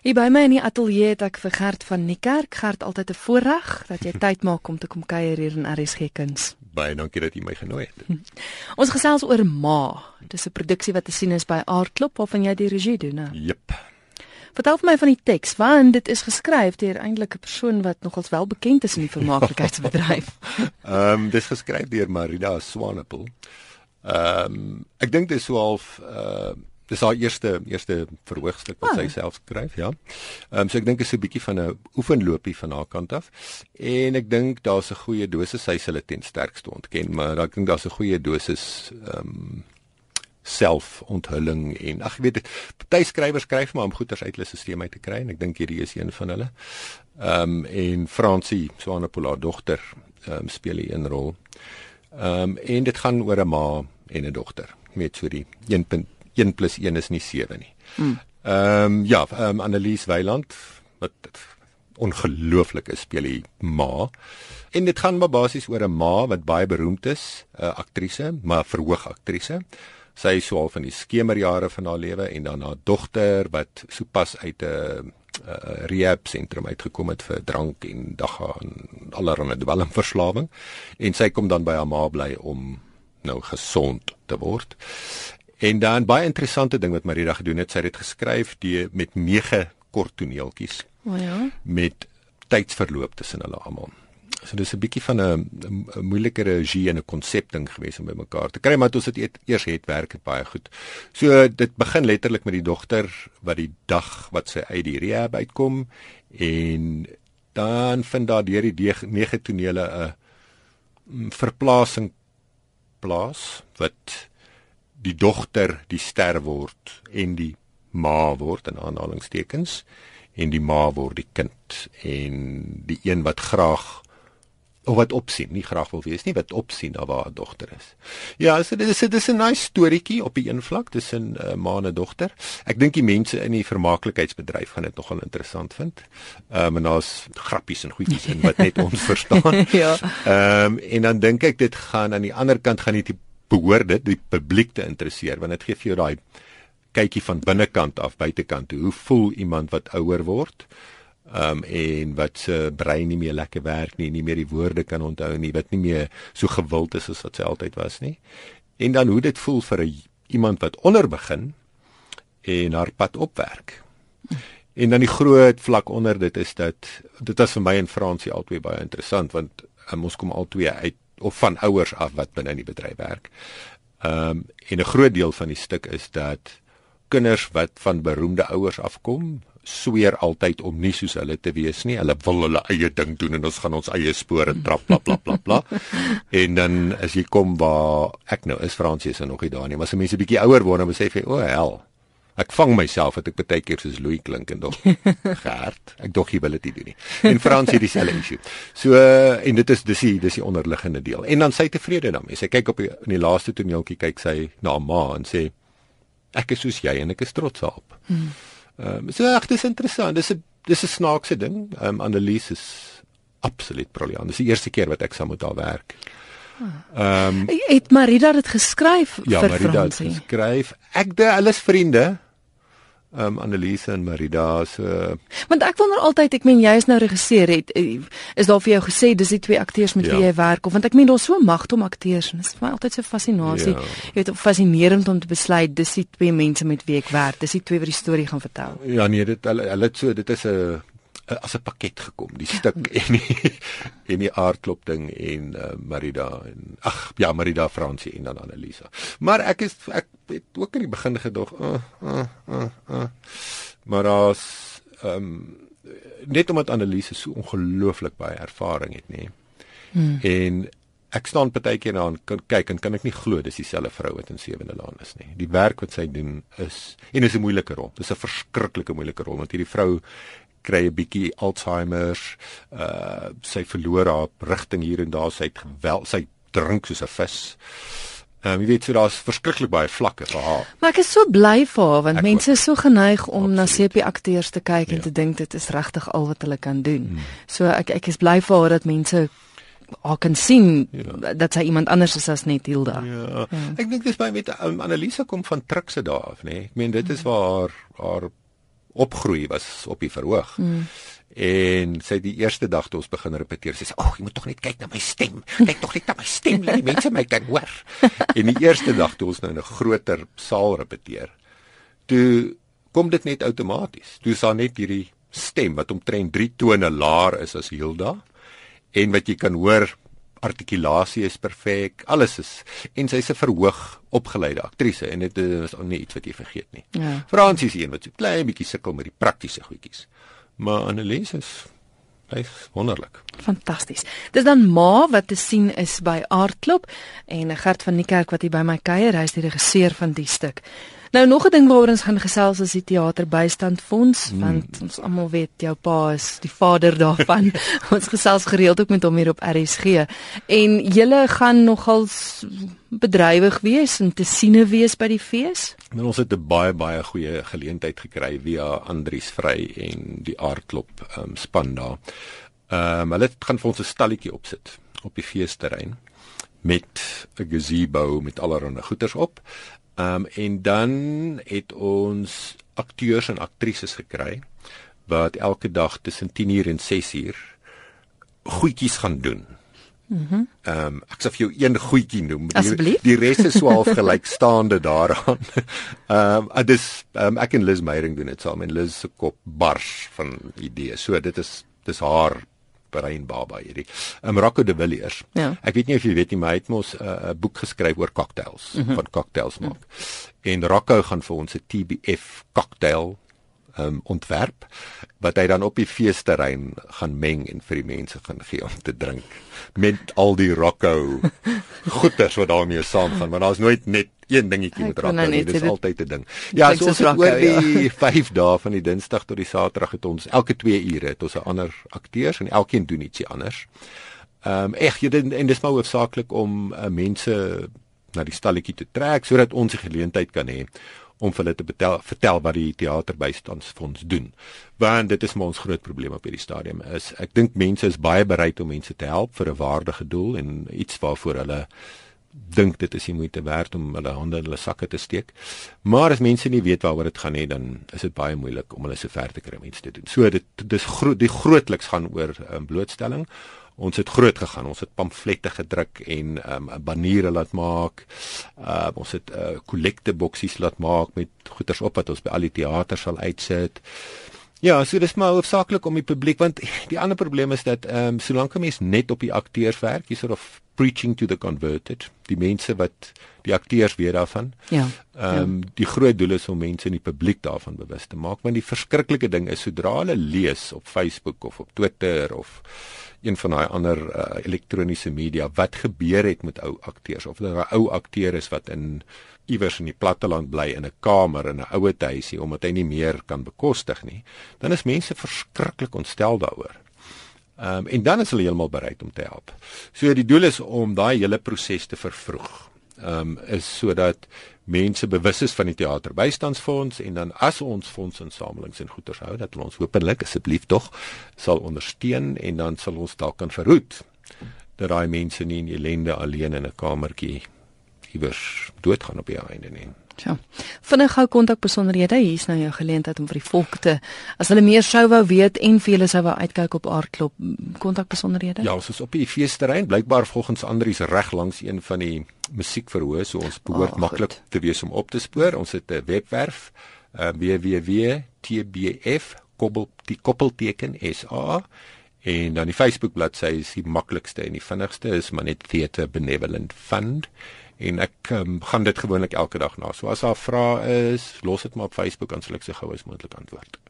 Hier by my in die ateljee het ek vir Gert van Niekerk. Gert, altyd 'n voorreg dat jy tyd maak om te kom kuier hier in RSG Kuns. Baie dankie dat jy my genooi het. Ons gesels oor Ma. Dis 'n produksie wat te sien is by Aardklop waarvan jy die regie doen, né? Jep. Vertel vir my van die teks, want dit is geskryf deur eintlik 'n persoon wat nogals wel bekend is in die vermaaklikheidsbedryf. Ehm um, dis geskryf deur Marida Swanepoel. Ehm um, ek dink dit is so half uh dis haar eerste eerste verhoogstuk wat oh. sy ah. self skryf, ja. Ehm um, so ek dink is 'n bietjie van 'n oefenloopie van haar kant af. En ek dink daar's 'n goeie dosis sy sal dit ten sterkste ontken, maar ek dink daar's 'n goeie dosis ehm um, selfonthulling en ag ek weet party skrywers skryf maar om goeters uit hulle stelsel uit te kry en ek dink hierdie is een van hulle. Ehm um, en Francie Swanepoel haar dogter ehm um, speel 'n rol. Ehm um, en dit gaan oor 'n ma en 'n dogter met so die 1. 1 + 1 is nie 7 nie. Hmm. Ehm um, ja, ehm um, Annelies Weiland wat ongelooflik is speel die ma. En dit gaan maar basies oor 'n ma wat baie beroemd is, 'n uh, aktrise, maar verhoog aktrise. Sy is so al van die skemerjare van haar lewe en dan haar dogter wat sopas uit 'n uh, uh, rehab sentrum uitgekom het vir drank en dagga en allerlei dwelmverslawing en sy kom dan by haar ma bly om nou gesond te word. En dan baie interessante ding wat Marida gedoen het, sy het dit geskryf die met 9 kort toneeltjies. O oh ja. Met tydsverloop tussen hulle almal. So dis 'n bietjie van 'n moeilike regie en 'n konsep ding gewees om bymekaar te kry, maar ons het eet, eers het werk het baie goed. So dit begin letterlik met die dogter wat die dag wat sy uit die rehab uitkom en dan vind daar deur die nege tonele 'n verplasing plaas wat die dogter die ster word en die ma word in aanhalingstekens en die ma word die kind en die een wat graag of wat opsien, nie graag wil wees nie, wat opsien na waar haar dogter is. Ja, so dit is dit is 'n nice storieetjie op die een vlak tussen 'n uh, ma en 'n dogter. Ek dink die mense in die vermaaklikheidsbedryf gaan dit nogal interessant vind. Ehm um, en daar's grappies en goedjies in wat net ons verstaan. ja. Ehm um, en dan dink ek dit gaan aan die ander kant gaan dit behoort dit die publiek te interesseer want dit gee vir jou daai kykie van binnekant af buitekant hoe voel iemand wat ouer word um en wat se brein nie meer lekker werk nie nie meer die woorde kan onthou nie wat nie meer so gewild is as wat sy altyd was nie. En dan hoe dit voel vir 'n iemand wat onder begin en haar pad opwerk. En dan die groot vlak onder dit is dat dit was vir my en Fransie albei baie interessant want um, ons kom albei uit of van ouers af wat binne in die bedryf werk. Ehm um, en 'n groot deel van die stuk is dat kinders wat van beroemde ouers afkom, sweer altyd om nie soos hulle te wees nie. Hulle wil hulle eie ding doen en ons gaan ons eie spore trap bla bla bla bla. en dan as jy kom waar ek nou is Fransies en nog nie daar nie, maar as mense bietjie ouer word dan besef jy, o, hel, Ek vang myself dat ek baie keer soos Louis klink en dog gehard. Ek dog jy wil dit doen nie. En Frans hier dieselfde issue. So uh, en dit is dis die dis die onderliggende deel. En dan sy tevrede daarmee. Sy kyk op die, in die laaste toneeltjie kyk sy na haar ma en sê ek is soos jy en ek is trots op. Hmm. Ehm um, so ag dis interessant. Dis 'n dis 'n snaakse ding. Ehm um, Annelies is absoluut briljant. Dis die eerste keer wat ek saam met haar werk. Ehm um, het Marida dit geskryf ja, vir Marida Fransie? Ja, Marida het geskryf. Ek de alles vriende. Ehm um, Annelise en Marida se so, Want ek wonder altyd, ek meen jy is nou regisseur het eh, is daar vir jou gesê dis die twee akteurs met ja. wie jy werk of want ek meen daar's so magt om akteurs en dit is vir my altyd so fascinasie. Ja. Jy weet fascinerend om te besluit dis die twee mense met wie ek werk. Dis die twee wat die storie gaan vertel. Ja nee, dit hulle hulle so dit is 'n Eh, as 'n pakket gekom, die stuk en die en die aardklop ding en uh, Marida en ag ja, Marida Fransie en dan Annelisa. Maar ek is ek het ook in die begin gedog, uh, uh, uh, uh. maar as ehm um, net omdat Annelisa so ongelooflik baie ervaring het, nê. Hmm. En ek staan partykeer na kan kyk en kan ek nie glo dis dieselfde vrou wat in Sewende Laan is nie. Die werk wat sy doen is en is 'n moeilike rol. Dis 'n verskriklike moeilike rol want hierdie vrou kry 'n bietjie Alzheimer, uh sy verloor haar rigting hier en daar, sy het gewel, sy drink soos 'n vis. Ehm um, jy weet so daar's verskriklik baie vlakke vir haar. Maar ek is so bly vir haar want ek mense is so geneig om absoluut. na CP akteurs te kyk ja. en te dink dit is regtig al wat hulle kan doen. Hmm. So ek ek is bly vir haar dat mense haar kan sien ja. dat sy iemand anders is as net Hilda. Ja. ja. Ek dink dis baie met um, Annelise kom van Trikse daar af, nê. Nee? Ek meen dit is waar haar haar opgroei was op die verhoog. Mm. En sy die eerste dag toe ons begin repeteer, sy sê: "Ag, jy moet tog net kyk na my stem. Kyk tog net na my stem, laat die mense my kan hoor." en die eerste dag toe ons nou in 'n groter saal repeteer, toe kom dit net outomaties. Toe sa net hierdie stem wat omtrent 3 tone laer is as Hilda en wat jy kan hoor artikulasie is perfek, alles is en sy's 'n verhoog opgeleide aktrise en dit is nie iets wat jy vergeet nie. Ja. Fransie is een wat so klein bietjie sukkel met die praktiese goedjies. Maar Annelies is hy's wonderlik. Fantasties. Dis dan ma wat te sien is by Aardklop en Gert van die kerk wat hier by my kuier, hy's die regisseur van die stuk. Nou nog 'n ding waaroor ons gaan gesels is die teaterbystandfonds mm. want ons almal weet jou pa is die vader daarvan. ons gesels gereeld ook met hom hier op RSG. En julle gaan nogal bedrywig wees en te siene wees by die fees? Nou ons het 'n baie baie goeie geleentheid gekry via Andrius Vry en die Aardklop um, span daar. Ehm um, hulle gaan vir ons 'n stalletjie opsit op die feesterrein met 'n gazebo met allerlei goeders op. Ehm um, en dan het ons akteurs en aktrises gekry wat elke dag tussen 10uur en 6uur goedjies gaan doen. Mhm. Mm ehm um, ek sê vir jou een goedjie noem. Die, die res is swaaf gelyk staande daaraan. Ehm um, dis um, ek en Liz Meyering doen dit saam en Liz se kop bars van idees. So dit is dis haar brein baba hierdie. Um, Rocco de Villiers. Ja. Ek weet nie of jy weet nie, maar hy het mos 'n uh, boek geskryf oor cocktails, mm -hmm. van cocktails maak. Mm -hmm. En Rocco gaan vir ons 'n TBF cocktail um, ontwerp wat hy dan op die feesterrein gaan meng en vir die mense gaan gee om te drink met al die Rocco goeders wat daarmee saamgaan, want daar's nooit net een dingetjie met raak nie. Dit is altyd 'n ding. Ja, so ons oor die ja. 5 dae van die Dinsdag tot die Saterdag het ons elke 2 ure het ons 'n ander akteurs en elkeen doen ietsie anders. Ehm um, ek jy en dis maar hoofsaaklik om uh, mense na die stalletjie te trek sodat ons 'n geleentheid kan hê om hulle te betel, vertel wat die teaterbystandsfonds doen. Want dit is maar ons groot probleem op hierdie stadium is ek dink mense is baie bereid om mense te help vir 'n waardige doel en iets waarvoor hulle dink dit is nie moeite werd om hulle hande in hulle sakke te steek. Maar as mense nie weet waaroor dit gaan nie, dan is dit baie moeilik om hulle so ver te kry om iets te doen. So dit dis gro die grootliks gaan oor um, blootstelling. Ons het groot gegaan. Ons het pamflette gedruk en um, baniere laat maak. Uh, ons het uh, kollekte boksies laat maak met goeders op wat ons by al die teaters sal uitsit. Ja, so dis maar hoofsaaklik om die publiek want die ander probleem is dat ehm um, solank 'n mens net op die akteurs werk, jy sort of preaching to the converted, die mense wat die akteurs weet daarvan. Ja. Ehm um, ja. die groot doel is om mense in die publiek daarvan bewus te maak want die verskriklike ding is sodra hulle lees op Facebook of op Twitter of een van daai ander uh, elektroniese media wat gebeur het met ou akteurs of hulle 'n ou akteur is wat in iewers in die platteland bly in 'n kamer in 'n ouer huisie omdat hy nie meer kan bekostig nie, dan is mense verskriklik ontstel daaroor. Ehm um, en dan is hulle heeltemal bereid om te help. So die doel is om daai hele proses te vervroeg. Ehm um, is sodat mense bewus is van die teaterbystandsfonds en dan as ons fondsinsamelings en goeder hou dat ons hopelik asseblief tog sal ondersteun en dan sal ons dalk kan verhoed dat daai mense nie in ellende alleen in 'n kamertjie iewers doodgaan op die einde nie. Ja. Vinnig gou kontak besonderhede. Hier is nou jou geleentheid om vir die volk te as hulle meer sou wou weet en vir hulle sou wou uitkyk op aardklop kontak besonderhede. Ja, ons is op die feesterrein, blykbaar volgens Andrius reg langs een van die musiekverhoë, so ons behoort oh, maklik te wees om op te spoor. Ons het 'n webwerf uh, www.tbf koppel die koppelteken sa en dan die Facebook bladsy is die maklikste en die vinnigste is maar net Theatre Benevolent Fund en ek um, gaan dit gewoonlik elke dag na. So as daar vrae is, los dit maar op Facebook en sal ek se gou as moontlik antwoord.